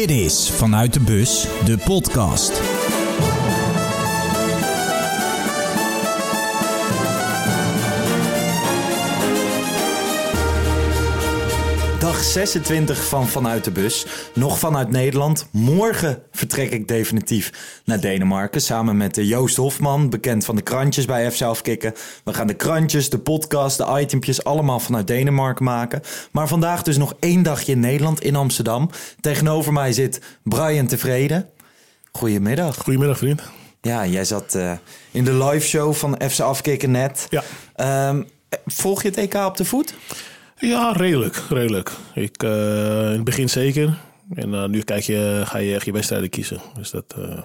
Dit is Vanuit de Bus, de podcast. Dag 26 van Vanuit de Bus. Nog vanuit Nederland. Morgen vertrek ik definitief naar Denemarken. Samen met eh, Joost Hofman, bekend van de krantjes bij F Kikken. We gaan de krantjes, de podcast, de itempjes allemaal vanuit Denemarken maken. Maar vandaag dus nog één dagje in Nederland, in Amsterdam. Tegenover mij zit Brian Tevreden. Goedemiddag. Goedemiddag, vriend. Ja, jij zat uh, in de live show van FC Afkikken net. Ja. Um, volg je het EK op de voet? Ja, redelijk. redelijk. Ik, uh, in het begin zeker. En uh, nu kijk je, ga je echt je wedstrijden kiezen. Dus dat, uh,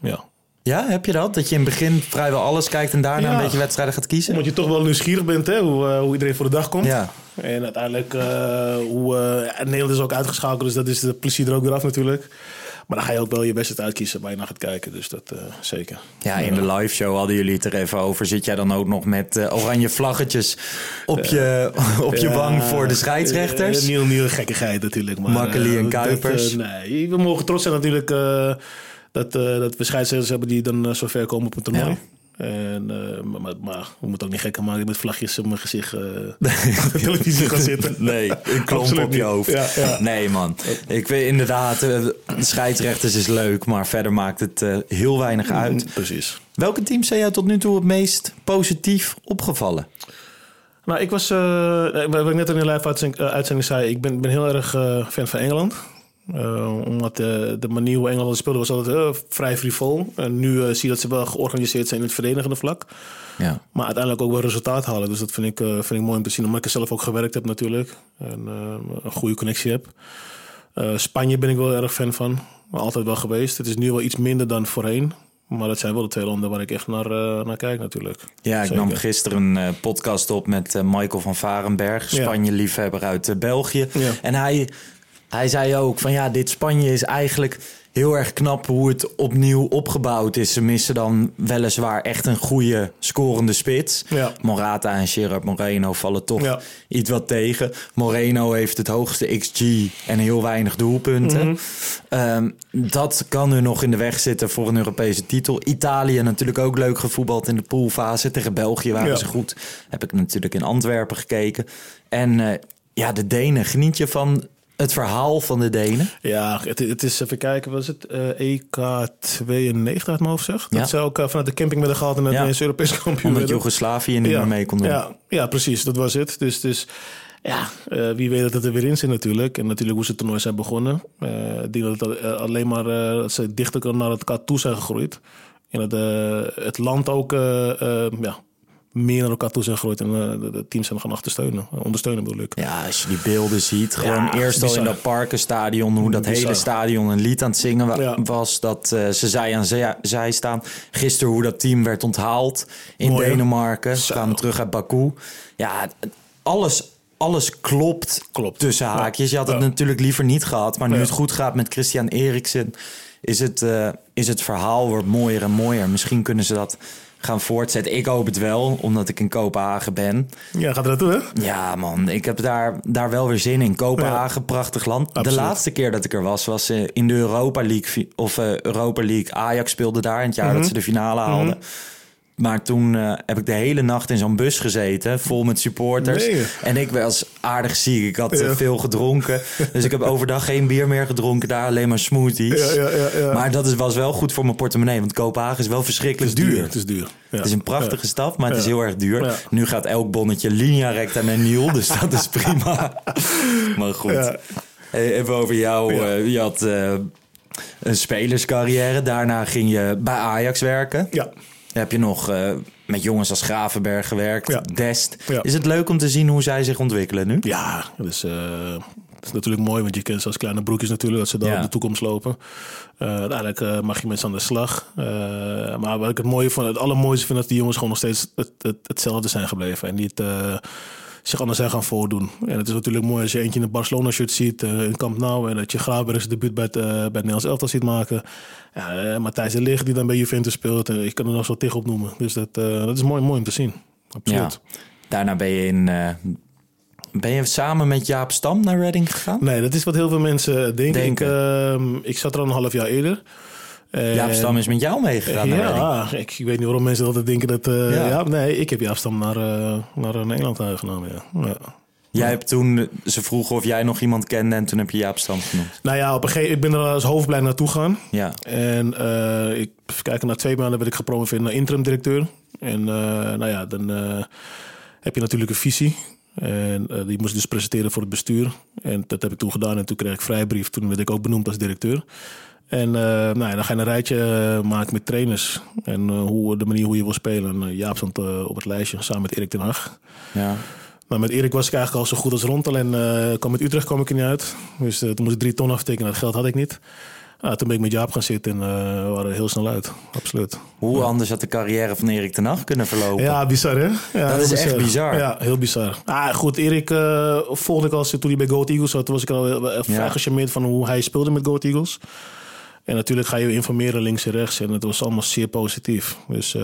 ja. Ja, heb je dat? Dat je in het begin vrijwel alles kijkt en daarna ja. een beetje wedstrijden gaat kiezen? Omdat je toch wel nieuwsgierig bent hè, hoe, hoe iedereen voor de dag komt. Ja. En uiteindelijk, hoe, Nederland is ook uitgeschakeld, dus dat is de plezier er ook weer af natuurlijk. Maar dan ga je ook wel je beste uitkiezen waar je naar gaat kijken. Dus dat uh, zeker. Ja, in de live show hadden jullie het er even over. Zit jij dan ook nog met uh, oranje vlaggetjes op je, op je wang voor de scheidsrechters? Uh, nieuw, nieuwe gekkigheid natuurlijk. Maar, Makkeli en Kuipers. Dat, nee, we mogen trots zijn natuurlijk dat, dat we scheidsrechters hebben die dan zo ver komen op een toernooi. Ja. En, uh, maar, maar, we moeten ook niet gekker maken met vlagjes op mijn gezicht uh, op de televisie gaan zitten. Nee, een klomp op je hoofd. Ja, ja. Nee, man. Ik weet inderdaad, uh, scheidsrechters is leuk, maar verder maakt het heel weinig uit. Mm, precies. Welke teams zijn jou tot nu toe het meest positief opgevallen? Nou, ik was, wat ik net in de live uitzending zei, ik ben, ben heel erg fan van Engeland. Uh, omdat de, de manier hoe Engeland speelde was altijd uh, vrij frivol. En nu uh, zie je dat ze wel georganiseerd zijn in het verdedigende vlak. Ja. Maar uiteindelijk ook wel resultaat halen. Dus dat vind ik, vind ik mooi om te zien. Omdat ik er zelf ook gewerkt heb natuurlijk. En een goede connectie heb. Spanje ben ik wel erg fan van. Altijd wel geweest. Het is nu wel iets minder dan voorheen. Maar dat zijn wel de twee landen waar ik echt naar, uh, naar kijk natuurlijk. Ja, ik Zeker. nam gisteren een uh, podcast op met uh, Michael van Varenberg. Spanje-liefhebber uit België. Ja. En hij hij zei ook van ja, dit Spanje is eigenlijk heel erg knap hoe het opnieuw opgebouwd is. Ze missen dan weliswaar echt een goede scorende spits. Ja. Morata en Gerard Moreno vallen toch ja. iets wat tegen. Moreno heeft het hoogste XG en heel weinig doelpunten. Mhm. Um, dat kan er nog in de weg zitten voor een Europese titel. Italië natuurlijk ook leuk gevoetbald in de poolfase. Tegen België waren Ja. ze goed. Heb ik natuurlijk in Antwerpen gekeken. En uh, ja, de Denen. Geniet je van het verhaal van de Denen? Ja, het, het is even kijken, wat is het? Uh, EK 92 uit mijn hoofd zeg. Ja. Dat ze ook uh, vanuit de camping werden gehaald en het Ja. ja. Europees kampioen Omdat. Joegoslavië niet meer mee kon doen. Ja, ja, precies, dat was het. Dus, dus ja, uh, wie weet dat het er weer in zit natuurlijk. En natuurlijk hoe ze het toernooi zijn begonnen. Uh, ik denk dat het alleen maar ze dichter naar elkaar toe zijn gegroeid. En dat het land ook ja, meer naar elkaar toe zijn gegroeid. En uh, de, teams zijn gaan achtersteunen. Ondersteunen bedoel ik. Ja, als je die beelden ziet. Gewoon Ja, eerst al in dat Parkenstadion. Hoe dat Bizar. hele stadion een lied aan het zingen wa- Ja. was. Dat uh, ze zij aan zij, zij staan. Gisteren hoe dat team werd onthaald in Mooi? Denemarken. Ze kwamen terug uit Baku. Ja, alles... Alles klopt, Klopt. tussen haakjes. Je had het Ja. natuurlijk liever niet gehad. Maar nu het goed gaat met Christian Eriksen... Is het, uh, is het verhaal wordt mooier en mooier. Misschien kunnen ze dat gaan voortzetten. Ik hoop het wel, omdat ik in Kopenhagen ben. Ja, gaat er naartoe hè? Ja, man, ik heb daar, daar wel weer zin in. Kopenhagen, prachtig land. Absoluut. De laatste keer dat ik er was, was eh, in de Europa League. Of eh, Europa League. Ajax speelde daar in het jaar Mhm. dat ze de finale haalden. Maar toen eh, heb ik de hele nacht in zo'n bus gezeten, vol met supporters. Nee. En ik was aardig ziek. Ik had eh, Ja. veel gedronken. Dus ik heb overdag geen bier meer gedronken, daar alleen maar smoothies. Ja, ja, ja, ja. Maar dat is, was wel goed voor mijn portemonnee, want Kopenhagen is wel verschrikkelijk duur. Het is duur. Ja. Het is een prachtige stad, maar het is heel erg duur. Nu gaat elk bonnetje linea recta naar Niel, dus dat is prima. maar goed. Hey, even over jou. Eh, je had eh, een spelerscarrière. Daarna ging je bij Ajax werken. Ja. Heb je nog eh, met jongens als Gravenberg gewerkt, Ja. Dest. Ja. Is het leuk om te zien hoe zij zich ontwikkelen nu? Ja, dus, uh, dat is natuurlijk mooi, want je kent ze als kleine broekjes natuurlijk, dat ze dan Ja. op de toekomst lopen. Uh, uiteindelijk uh, mag je met ze aan de slag. Maar wat ik het mooie van het allermooiste vind, dat die jongens gewoon nog steeds het, het, hetzelfde zijn gebleven. En niet zich anders zijn gaan voordoen. En het is natuurlijk mooi als je eentje in een Barcelona-shirt ziet uh, in Camp Nou. En dat je Gravenberg zijn debuut bij het, uh, bij het Nederlands elftal ziet maken. Ja, uh, Matthijs de Ligt die dan bij Juventus speelt. Ik kan er nog zo tegen opnoemen. Dus dat, dat is mooi, mooi om te zien. Absoluut. Ja. Daarna ben je in Ben je samen met Jaap Stam naar Reading gegaan? Nee, dat is wat heel veel mensen denken. Denken. Ik, ehm, ik zat er al een half jaar eerder. En- Jaap Stam is met jou meegegaan naar. Ja, ik, ik weet niet waarom mensen altijd denken dat... eh, Ja. nee, ik heb Jaap Stam naar, eh, naar Nederland eh, genomen, ja. ja. Jij hebt toen, ze vroegen of jij nog iemand kende en toen heb je Jaap Stam genoemd. Nou ja, op een gegeven ik ben er als hoofdplein naartoe gegaan. Ja, En ik, even kijken, na twee maanden werd ik gepromoveerd naar interim directeur. En nou ja, dan heb je natuurlijk een visie. En eh, die moest ik dus presenteren voor het bestuur. En dat heb ik toen gedaan. En toen kreeg ik vrijbrief. Toen werd ik ook benoemd als directeur. En eh, nou ja, dan ga je een rijtje eh, maken met trainers. En hoe, de manier hoe je wil spelen. En Jaap stond op het lijstje samen met Erik ten Hag. ja. Maar met Erik was ik eigenlijk al zo goed als rond. Alleen kwam met Utrecht kwam ik er niet uit. Dus toen moest ik drie ton aftekenen. Dat geld had ik niet. Ah, toen ben ik met Jaap gaan zitten en eh, we waren heel snel uit. Absoluut. Hoe anders had de carrière van Erik ten Hag kunnen verlopen? Ja, bizar hè? Ja, Dat is echt bizar. Ja, heel bizar. Ah, goed, Erik eh, volgde ik al toen hij bij Goat Eagles zat. Toen was ik al eh, vrij Ja. gecharmeerd van hoe hij speelde met Goat Eagles. En natuurlijk ga je informeren links en rechts. En het was allemaal zeer positief. Dus, eh,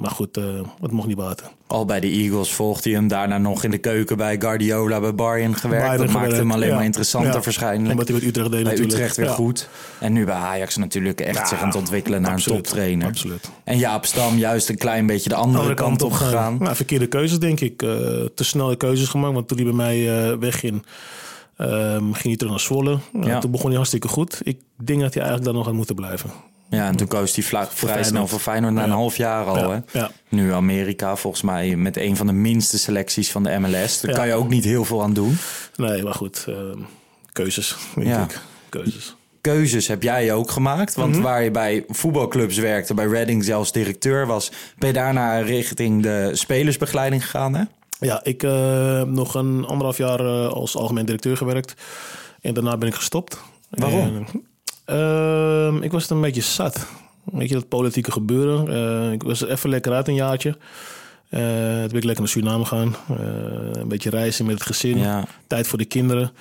maar goed, eh, het mocht niet baten. Al bij de Eagles volgde hij hem daarna nog in de keuken bij Guardiola, bij Bayern gewerkt. Bayern dat maakte gewerkt, hem alleen ja. maar interessanter Ja. waarschijnlijk. Omdat hij met Utrecht deed bij natuurlijk. Utrecht weer Ja. goed. En nu bij Ajax natuurlijk echt zich aan het ontwikkelen naar absoluut, een toptrainer. Absoluut. En Jaap Stam juist een klein beetje de andere, andere kant op gegaan. Nou, verkeerde keuzes, denk ik. Eh, te snelle keuzes gemaakt. Want toen hij bij mij wegging, ehm, ging hij terug naar Zwolle. Nou, Ja. Toen begon hij hartstikke goed. Ik denk dat hij eigenlijk dan nog had moeten blijven. Ja, en toen koos hij vrij Feyenoord. snel voor Feyenoord na een half jaar al. Ja, Hè? Nu Amerika, volgens mij met een van de minste selecties van de MLS. Daar kan je ook niet heel veel aan doen. Nee, maar goed. ehm, keuzes, denk Ja. ik. Keuzes. Keuzes heb jij ook gemaakt. Want Mhm. waar je bij voetbalclubs werkte, bij Reading zelfs directeur was, ben je daarna richting de spelersbegeleiding gegaan. Hè? Ja, ik eh, heb nog een anderhalf jaar eh, als algemeen directeur gewerkt. En daarna ben ik gestopt. Waarom? En, ehm, ik was het een beetje zat. Weet je, dat politieke gebeuren. Eh, ik was er even lekker uit een jaartje. Eh, toen ben ik lekker naar Suriname gaan. Eh, een beetje reizen met het gezin. Ja. Tijd voor de kinderen.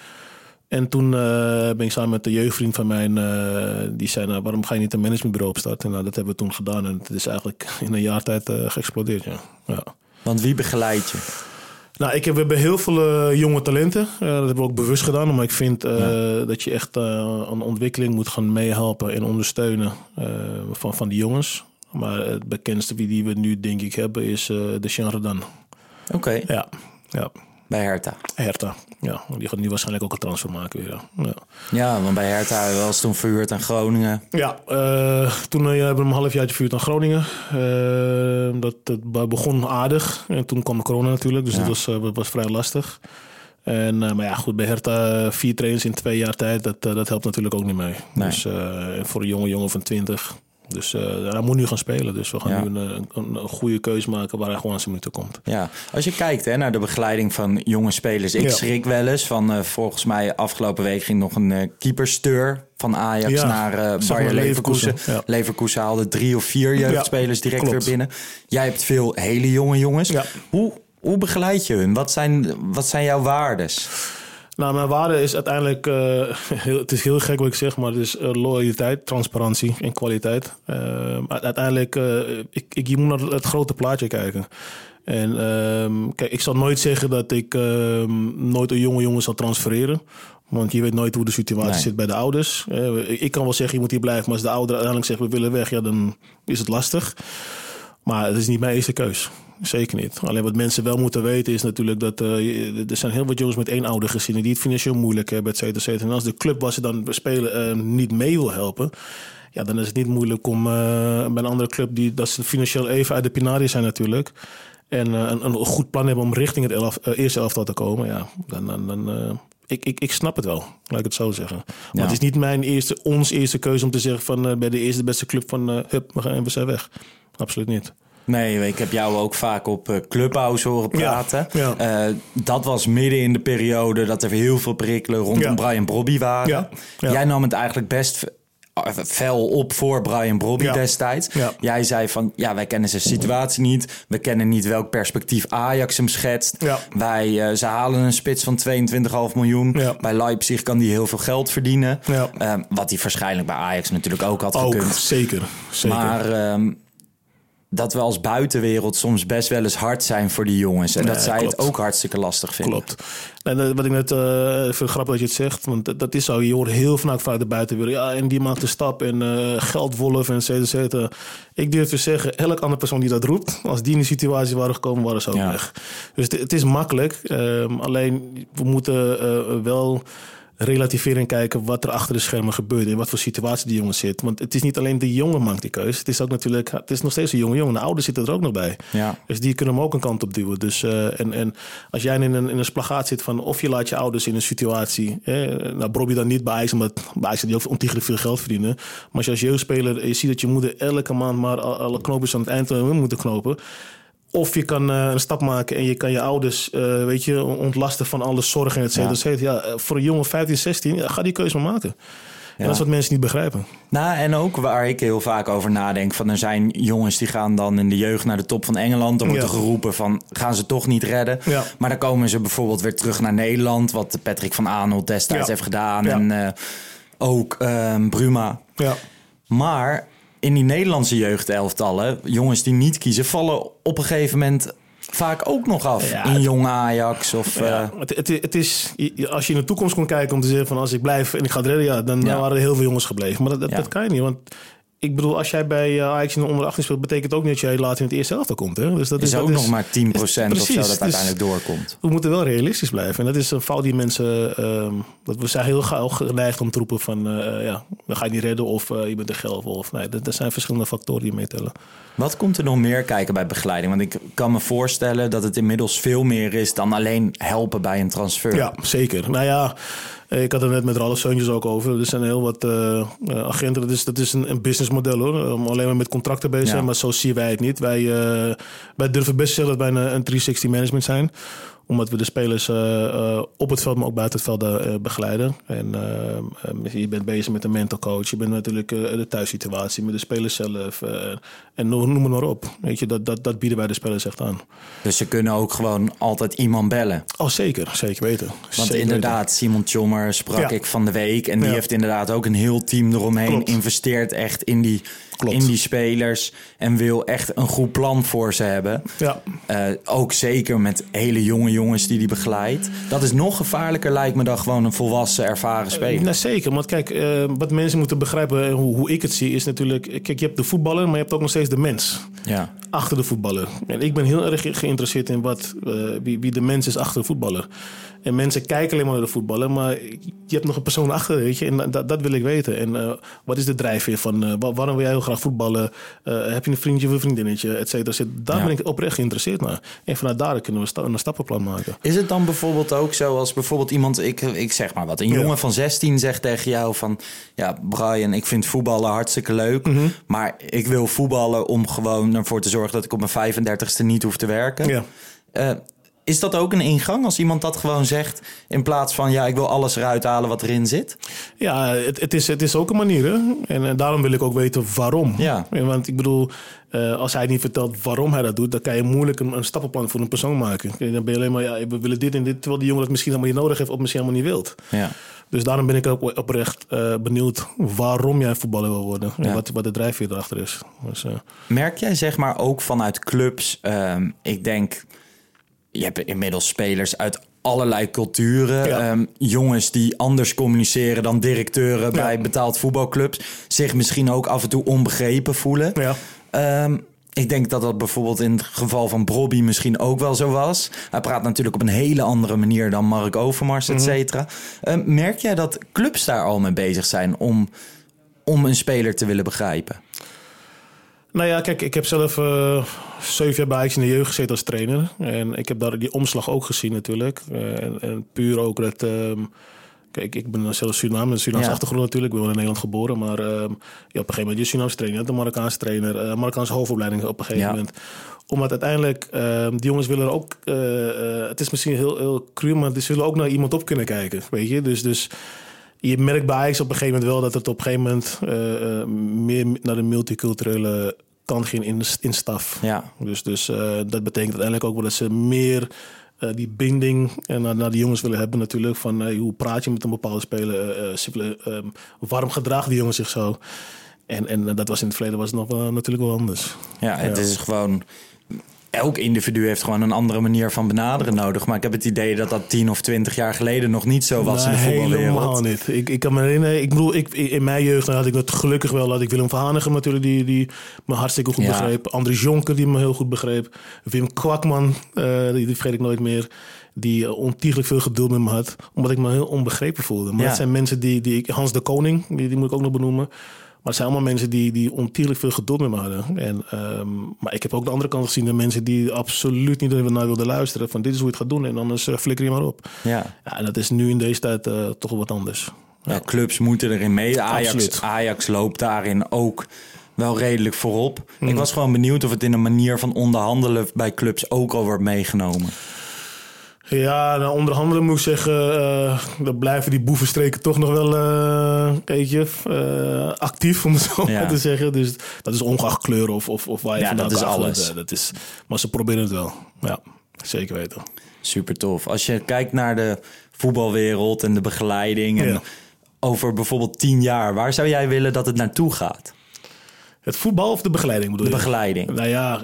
En toen eh, ben ik samen met de jeugdvriend van mij, eh, die zei, nou, waarom ga je niet een managementbureau opstarten? Nou, dat hebben we toen gedaan en het is eigenlijk in een jaar tijd eh, geëxplodeerd, ja. ja. Want wie begeleidt je? Nou, ik heb, we hebben heel veel eh, jonge talenten. Eh, dat hebben we ook bewust gedaan. Omdat ik vind eh, dat je echt aan ontwikkeling moet gaan meehelpen en ondersteunen van, van die jongens. Maar het bekendste wie die we nu denk ik hebben is de Jean Oké, Ja, ja. Bij Hertha. Hertha. Ja, die gaat nu waarschijnlijk ook een transfer maken weer. Ja, ja. Ja, want bij Hertha was toen verhuurd aan Groningen. Ja, eh, toen eh, hebben we hem een half jaar verhuurd aan Groningen. Eh, dat, dat begon aardig. En toen kwam corona natuurlijk, dus Ja. dat was, was vrij lastig. En, maar ja, goed, bij Hertha vier trainers in twee jaar tijd, dat, dat helpt natuurlijk ook niet mee. Nee. Dus voor een jonge jongen van 20. Dus eh, hij moet nu gaan spelen. Dus we gaan Ja. nu een, een, een goede keuze maken waar hij gewoon aan zijn minuten komt. Ja, als je kijkt hè, naar de begeleiding van jonge spelers. Ik Ja. schrik wel eens van, eh, volgens mij afgelopen week ging nog een eh keepersteur van Ajax Ja, naar eh zag Bayer Leverkusen. Leverkusen, ja. Leverkusen haalde drie of vier jeugdspelers direct klopt. weer binnen. Jij hebt veel hele jonge jongens. Hoe, hoe begeleid je hun? Wat zijn, wat zijn jouw waardes? Nou, mijn waarde is uiteindelijk, eh, heel, het is heel gek wat ik zeg, maar het is eh, loyaliteit, transparantie en kwaliteit. Maar uiteindelijk, ik, ik, je moet naar het grote plaatje kijken. En ehm, kijk, ik zal nooit zeggen dat ik ehm, nooit een jonge jongen zal transfereren. Want je weet nooit hoe de situatie Nee. zit bij de ouders. Ik- ik kan wel zeggen, je moet hier blijven. Maar als de ouder uiteindelijk zegt, we willen weg, ja, dan is het lastig. Maar het is niet mijn eerste keus. Zeker niet. Alleen wat mensen wel moeten weten is natuurlijk dat eh, er zijn heel wat jongens met één ouder gezinnen die het financieel moeilijk hebben, et cetera, et cetera. En als de club waar ze dan spelen eh, niet mee wil helpen, ja, dan is het niet moeilijk om eh, bij een andere club die dat ze financieel even uit de pinarie zijn natuurlijk. En een, een goed plan hebben om richting het elf, eerste elftal te komen. Ja, dan, dan, dan ik, ik, ik snap het wel, laat ik het zo zeggen. Maar Ja. het is niet mijn eerste, ons eerste keuze om te zeggen van bij de eerste beste club van hup, we gaan we zijn weg. Absoluut niet. Nee, ik heb jou ook vaak op eh, Clubhouse horen praten. Ja, Eh, dat was midden in de periode dat er heel veel prikkelen rondom Ja. Brian Brobby waren. Jij nam het eigenlijk best eh, fel op voor Brian Brobby destijds. Jij zei van, ja, wij kennen zijn situatie niet. We kennen niet welk perspectief Ajax hem schetst. Wij, eh, ze halen een spits van 22,5 miljoen. Bij Leipzig kan die heel veel geld verdienen. Ja. Eh, wat hij waarschijnlijk bij Ajax natuurlijk ook had Ook, gekund. zeker. zeker. Maar ehm, dat we als buitenwereld soms best wel eens hard zijn voor die jongens. En dat zij het ook hartstikke lastig vinden. Klopt. En wat ik net uh, vind grappig dat je het zegt, want dat, is zo. Je hoort heel vaak vanuit de buitenwereld. Ja, en die maakt de stap en uh, geldwolf en etc. Ik durf te zeggen, elk andere persoon die dat roept, als die in die situatie waren gekomen, waren ze ook weg. Dus het, is makkelijk. Um, alleen we moeten uh, wel relativeren kijken wat er achter de schermen gebeurt. In wat voor situatie die jongen zit. Want het is niet alleen de jongen maakt die keuze. Het is ook natuurlijk, het is nog steeds een jonge jongen. De ouders zitten er ook nog bij. Ja. Dus die kunnen hem ook een kant op duwen. Dus, uh, en, en als jij in een, in een splagaat zit van of je laat je ouders in een situatie. Eh, nou, probeer je dan niet bij IJs, omdat bij IJs die ook ontiegelijk veel geld verdienen. Maar als je als jeugdspeler je ziet dat je moeder elke maand maar alle knoopjes aan het eind moeten knopen. Of je kan uh, een stap maken en je kan je ouders uh, weet je, ontlasten van alle zorgen en et cetera. Ja. ja. Eh, voor een jongen 15, 16, ga die keuze maar maken. En dat is wat mensen niet begrijpen. Nou, en ook waar ik heel vaak over nadenk. Van er zijn jongens die gaan dan in de jeugd naar de top van Engeland. Dan wordt er geroepen van gaan ze toch niet redden. Maar dan komen ze bijvoorbeeld weer terug naar Nederland. Wat Patrick van Aanholt destijds heeft gedaan. En uh, ook uh, Bruma. Ja. Maar in die Nederlandse jeugdelftallen, jongens die niet kiezen, vallen op een gegeven moment vaak ook nog af. in jong Ajax of... Ja, uh... het, het, het, is, als je in de toekomst kon kijken om te zeggen van als ik blijf en ik ga redden, ja, dan, waren er heel veel jongens gebleven. Maar dat, dat, kan je niet, want ik bedoel, als jij bij uh, Ajax in de onder 18 speelt, betekent ook niet dat jij later in het eerste elftal komt. Hè? Dus dat is, is ook nog maar 10% is, of zo dat dus uiteindelijk doorkomt. We moeten wel realistisch blijven. En dat is een fout die mensen. Uh, dat we zijn heel gauw geneigd om te roepen van uh, ja, we gaan je niet redden of uh, je bent een gelf. Nee, dat, dat zijn verschillende factoren die meetellen. Wat komt er nog meer kijken bij begeleiding? Want ik kan me voorstellen dat het inmiddels veel meer is dan alleen helpen bij een transfer. Ja, zeker. Nou ja. Ik had het net met Ralf Seuntjes ook over. Er zijn heel wat uh, agenten. Dat is, dat is een, een businessmodel hoor. Om alleen maar met contracten bezig zijn. Maar zo zien wij het niet. Wij, uh, wij durven best zeggen dat wij een, een 360 management zijn omdat we de spelers uh, uh, op het veld, maar ook buiten het veld uh, begeleiden. En je bent bezig met een mental coach. Je bent natuurlijk de thuissituatie met de spelers zelf. en noem maar op. Weet je, dat, dat, dat bieden wij de spelers echt aan. Dus ze kunnen ook gewoon altijd iemand bellen? Oh, zeker. Zeker weten. Want inderdaad, Simon Tjommer sprak ik van de week. En die heeft inderdaad ook een heel team eromheen. Klopt. Investeert echt in die in die spelers. En wil echt een goed plan voor ze hebben. Ja. Uh, ook zeker met hele jonge jongens die die begeleidt. Dat is nog gevaarlijker lijkt me dan gewoon een volwassen, ervaren speler. Uh, nou, zeker, want kijk, uh, wat mensen moeten begrijpen, hoe, hoe ik het zie, is natuurlijk... Kijk, je hebt de voetballer, maar je hebt ook nog steeds de mens. Ja. Achter de voetballer. En ik ben heel erg geïnteresseerd in wat, wie, wie de mens is achter de voetballer. En mensen kijken alleen maar naar de voetballen, maar je hebt nog een persoon achter, weet je. En dat, dat wil ik weten. En uh, wat is de drijfveer van, uh, waarom wil jij heel graag voetballen? Heb je een vriendje of een vriendinnetje, et cetera. Daar ja. ben ik oprecht geïnteresseerd naar. En vanuit daar kunnen we sta een stappenplan maken. Is het dan bijvoorbeeld ook zo als bijvoorbeeld iemand, ik, ik zeg maar wat, een jongen van 16 zegt tegen jou van, ja Brian, ik vind voetballen hartstikke leuk, mm -hmm. maar ik wil voetballen om gewoon ervoor te zorgen dat ik op mijn 35ste niet hoef te werken. Ja. Is dat ook een ingang als iemand dat gewoon zegt? In plaats van ja, ik wil alles eruit halen wat erin zit? Ja, het, het is, het is ook een manier. Hè? En, en, daarom wil ik ook weten waarom. Ja. Want ik bedoel, uh, als hij niet vertelt waarom hij dat doet, dan kan je moeilijk een, een stappenplan voor een persoon maken. Dan ben je alleen maar, ja, we willen dit en dit, terwijl die jongen dat misschien helemaal niet nodig heeft of misschien helemaal niet wilt. Ja. Dus daarom ben ik ook oprecht uh, benieuwd waarom jij voetballer wil worden. En wat, wat de drijfveer erachter is. Dus, uh... Merk jij zeg maar ook vanuit clubs, um, ik denk je hebt inmiddels spelers uit allerlei culturen. Ja. Um, jongens die anders communiceren dan directeuren ja. bij betaald voetbalclubs. Zich misschien ook af en toe onbegrepen voelen. Ja. Um, ik denk dat dat bijvoorbeeld in het geval van Brobby misschien ook wel zo was. Hij praat natuurlijk op een hele andere manier dan Mark Overmars, et cetera. Mm -hmm. um, merk jij dat clubs daar al mee bezig zijn om, om een speler te willen begrijpen? Nou ja, kijk, ik heb zelf uh, zeven jaar bij Ajax in de jeugd gezeten als trainer. En ik heb daar die omslag ook gezien natuurlijk. Uh, en, en, puur ook dat... Um, kijk, ik ben zelf Suriname, een Surinaamse ja. achtergrond natuurlijk. Ik ben in Nederland geboren. Maar um, ja, op een gegeven moment je Surinaamse trainer, de Marokkaanse trainer, uh, Marokkaanse hoofdopleiding op een gegeven ja. moment. Omdat uiteindelijk, uh, die jongens willen ook... het is misschien heel, heel cru, maar ze willen ook naar iemand op kunnen kijken, weet je. Dus... dus je merkt bij Ajax op een gegeven moment wel dat het op een gegeven moment meer naar de multiculturele kant ging in, in staf. Ja. Dus, dus dat betekent uiteindelijk ook wel dat ze meer die binding naar, naar die jongens willen hebben natuurlijk. Van hoe praat je met een bepaalde speler? ze willen, um, waarom gedragen die jongens zich zo? En, en dat was in het verleden was het nog wel, natuurlijk wel anders. Ja, het Ja. is gewoon. Elk individu heeft gewoon een andere manier van benaderen nodig. Maar ik heb het idee dat dat tien of twintig jaar geleden nog niet zo was in de Nee, voetbalwereld. helemaal niet. Ik, ik kan me herinneren, ik bedoel, ik, in mijn jeugd had ik het gelukkig wel. Had ik Willem van Hanegem natuurlijk, die, die me hartstikke goed Ja. begreep. Andries Jonker, die me heel goed begreep. Wim Kwakman, eh, die, die vergeet ik nooit meer. Die eh, ontiegelijk veel geduld met me had. Omdat ik me heel onbegrepen voelde. Maar Ja. dat zijn mensen die, die ik- Hans de Koning, die, die moet ik ook nog benoemen. Maar het zijn allemaal mensen die, die ontiegelijk veel geduld met me hadden. En, ehm, maar ik heb ook de andere kant gezien. De mensen die absoluut niet naar wilden luisteren. Van dit is hoe je het gaat doen. En anders eh, flikker je maar op. Ja. Ja, en dat is nu in deze tijd eh, toch wel wat anders. Ja, clubs moeten erin mee. Ajax, Absoluut. Ajax loopt daarin ook wel redelijk voorop. Ik was gewoon benieuwd of het in een manier van onderhandelen bij clubs ook al wordt meegenomen. Ja, nou, onderhandelen moet ik zeggen, eh dan blijven die boevenstreken toch nog wel eh weet je, eh, actief, om het zo Ja. maar te zeggen. Dus dat is ongeacht kleur of, of, of waar je Ja, vandaan dat is alles. Eh, Dat is, maar ze proberen het wel. Ja, zeker weten. Super tof. Als je kijkt naar de voetbalwereld en de begeleiding. En Ja. over bijvoorbeeld tien jaar, waar zou jij willen dat het naartoe gaat? Het voetbal of de begeleiding bedoel De je? begeleiding. Nou ja,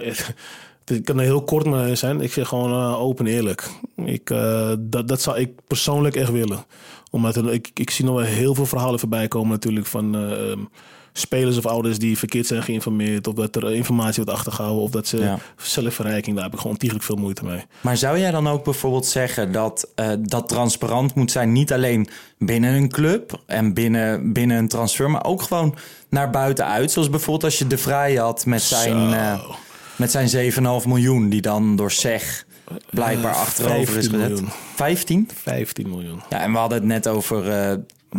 het, het kan heel kort maar zijn. Ik zeg gewoon eh, open en eerlijk. Ik, eh, dat, dat zou ik persoonlijk echt willen. Omdat ik, ik zie nog wel heel veel verhalen voorbij komen natuurlijk van eh, ehm, spelers of ouders die verkeerd zijn geïnformeerd. Of dat er informatie wordt achtergehouden. Of dat ze Ja. zelfverrijking, daar heb ik gewoon ontiegelijk veel moeite mee. Maar zou jij dan ook bijvoorbeeld zeggen dat dat transparant moet zijn, niet alleen binnen een club en binnen, binnen een transfer, maar ook gewoon naar buiten uit? Zoals bijvoorbeeld als je De Vrij had met zijn. Eh, met zijn 7,5 miljoen, die dan door SEG blijkbaar achterover is 15 gezet. miljoen. 15? 15 miljoen. Ja, en we hadden het net over eh,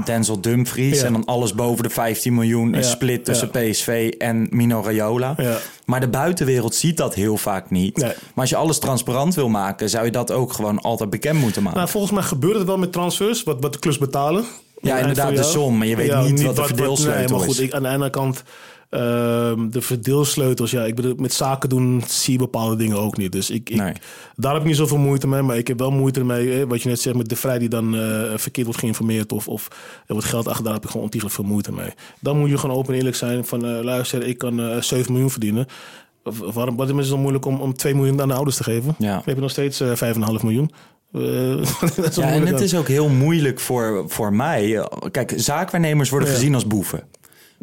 Denzel Dumfries Ja. en dan alles boven de 15 miljoen is Ja, split tussen ja. PSV en Mino Raiola. Maar de buitenwereld ziet dat heel vaak niet. Nee. Maar als je alles transparant wil maken, zou je dat ook gewoon altijd bekend moeten maken. Volgens mij gebeurt het wel met transfers, wat, wat de clubs betalen. Ja, inderdaad, de som, maar je weet niet wat de verdeelsleutel nee, maar goed. Ik, aan de ene kant, ehm, de verdeelsleutels, ja, ik bedoel, met zaken doen zie je bepaalde dingen ook niet. Dus ik, ik, Nee. daar heb ik niet zoveel moeite mee, maar ik heb wel moeite mee, eh, wat je net zegt, met de vrij die dan eh, verkeerd wordt geïnformeerd of, of er wordt geld achter, daar heb ik gewoon ontiegelijk veel moeite mee. Dan moet je gewoon open en eerlijk zijn van, eh, luister, ik kan eh 7 miljoen verdienen. Of- Waarom, waarom is het zo moeilijk om, om 2 miljoen aan de ouders te geven? Ja. Dan heb je nog steeds eh 5,5 miljoen. Eh, dat is wel Ja, en het is ook heel moeilijk voor, voor mij. Kijk, zaakwaarnemers worden Ja. gezien als boeven.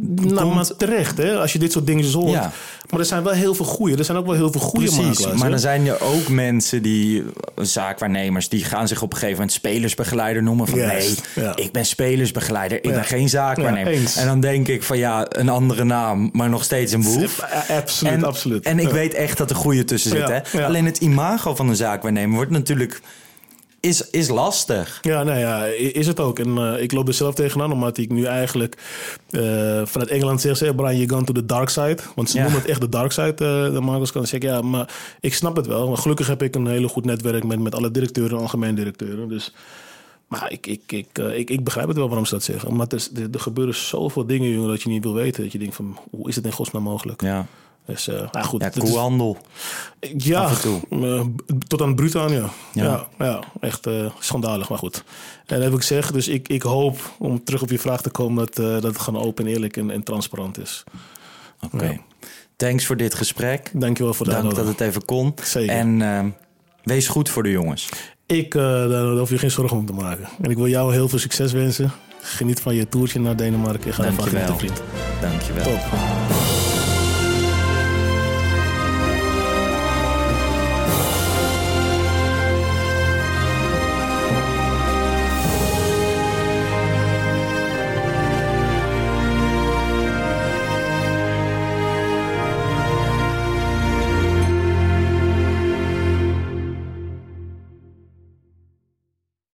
Nou, maar terecht, hè, als je dit soort dingen hoort. Ja. Maar er zijn wel heel veel goede. Er zijn ook wel heel veel goede Precies, makelaars. maar hè. dan zijn er ook mensen die, zaakwaarnemers, die gaan zich op een gegeven moment spelersbegeleider noemen. Van nee, ja. ik ben spelersbegeleider, ik Ja. ben geen zaakwaarnemer. En dan denk ik van ja, een andere naam, maar nog steeds een boef. Ja, absoluut, en, absoluut. En ik weet echt dat er goede tussen zit. Hè? Alleen het imago van een zaakwaarnemer wordt natuurlijk is, is lastig. Ja, nou ja, is het ook. En eh, ik loop er zelf tegenaan, omdat ik nu eigenlijk eh, vanuit Engeland zeg ze, Brian, you gone to the dark side. Want ze Ja. noemen het echt de dark side, eh, de Marcos kan zeggen. Ja, maar ik snap het wel. Maar gelukkig heb ik een hele goed netwerk met, met alle directeuren en algemeen directeuren. Dus, maar ik, ik, ik, ik, ik begrijp het wel waarom ze dat zeggen. Er, er, er gebeuren zoveel dingen, jongen, dat je niet wil weten. Dat je denkt van, hoe is het in godsnaam mogelijk? Ja, Dus, nou goed. ja is- koehandel. ja, Af en eh, tot aan het bruut aan, ja. Ja. Ja, ja, echt eh, schandalig, maar goed. En dat heb ik gezegd, dus ik, ik hoop, om terug op je vraag te komen, dat, dat het gewoon open, en eerlijk en, en transparant is. Oké. Ja. Thanks voor dit gesprek. Dankjewel voor de Dank dat het even kon. Zeker. En wees goed voor de jongens. Ik, daar, hoef je geen zorgen om te maken. En ik wil jou heel veel succes wensen. Geniet van je toertje naar Denemarken. Ga ervan Dankjewel. genieten, vriend. Dankjewel. Top.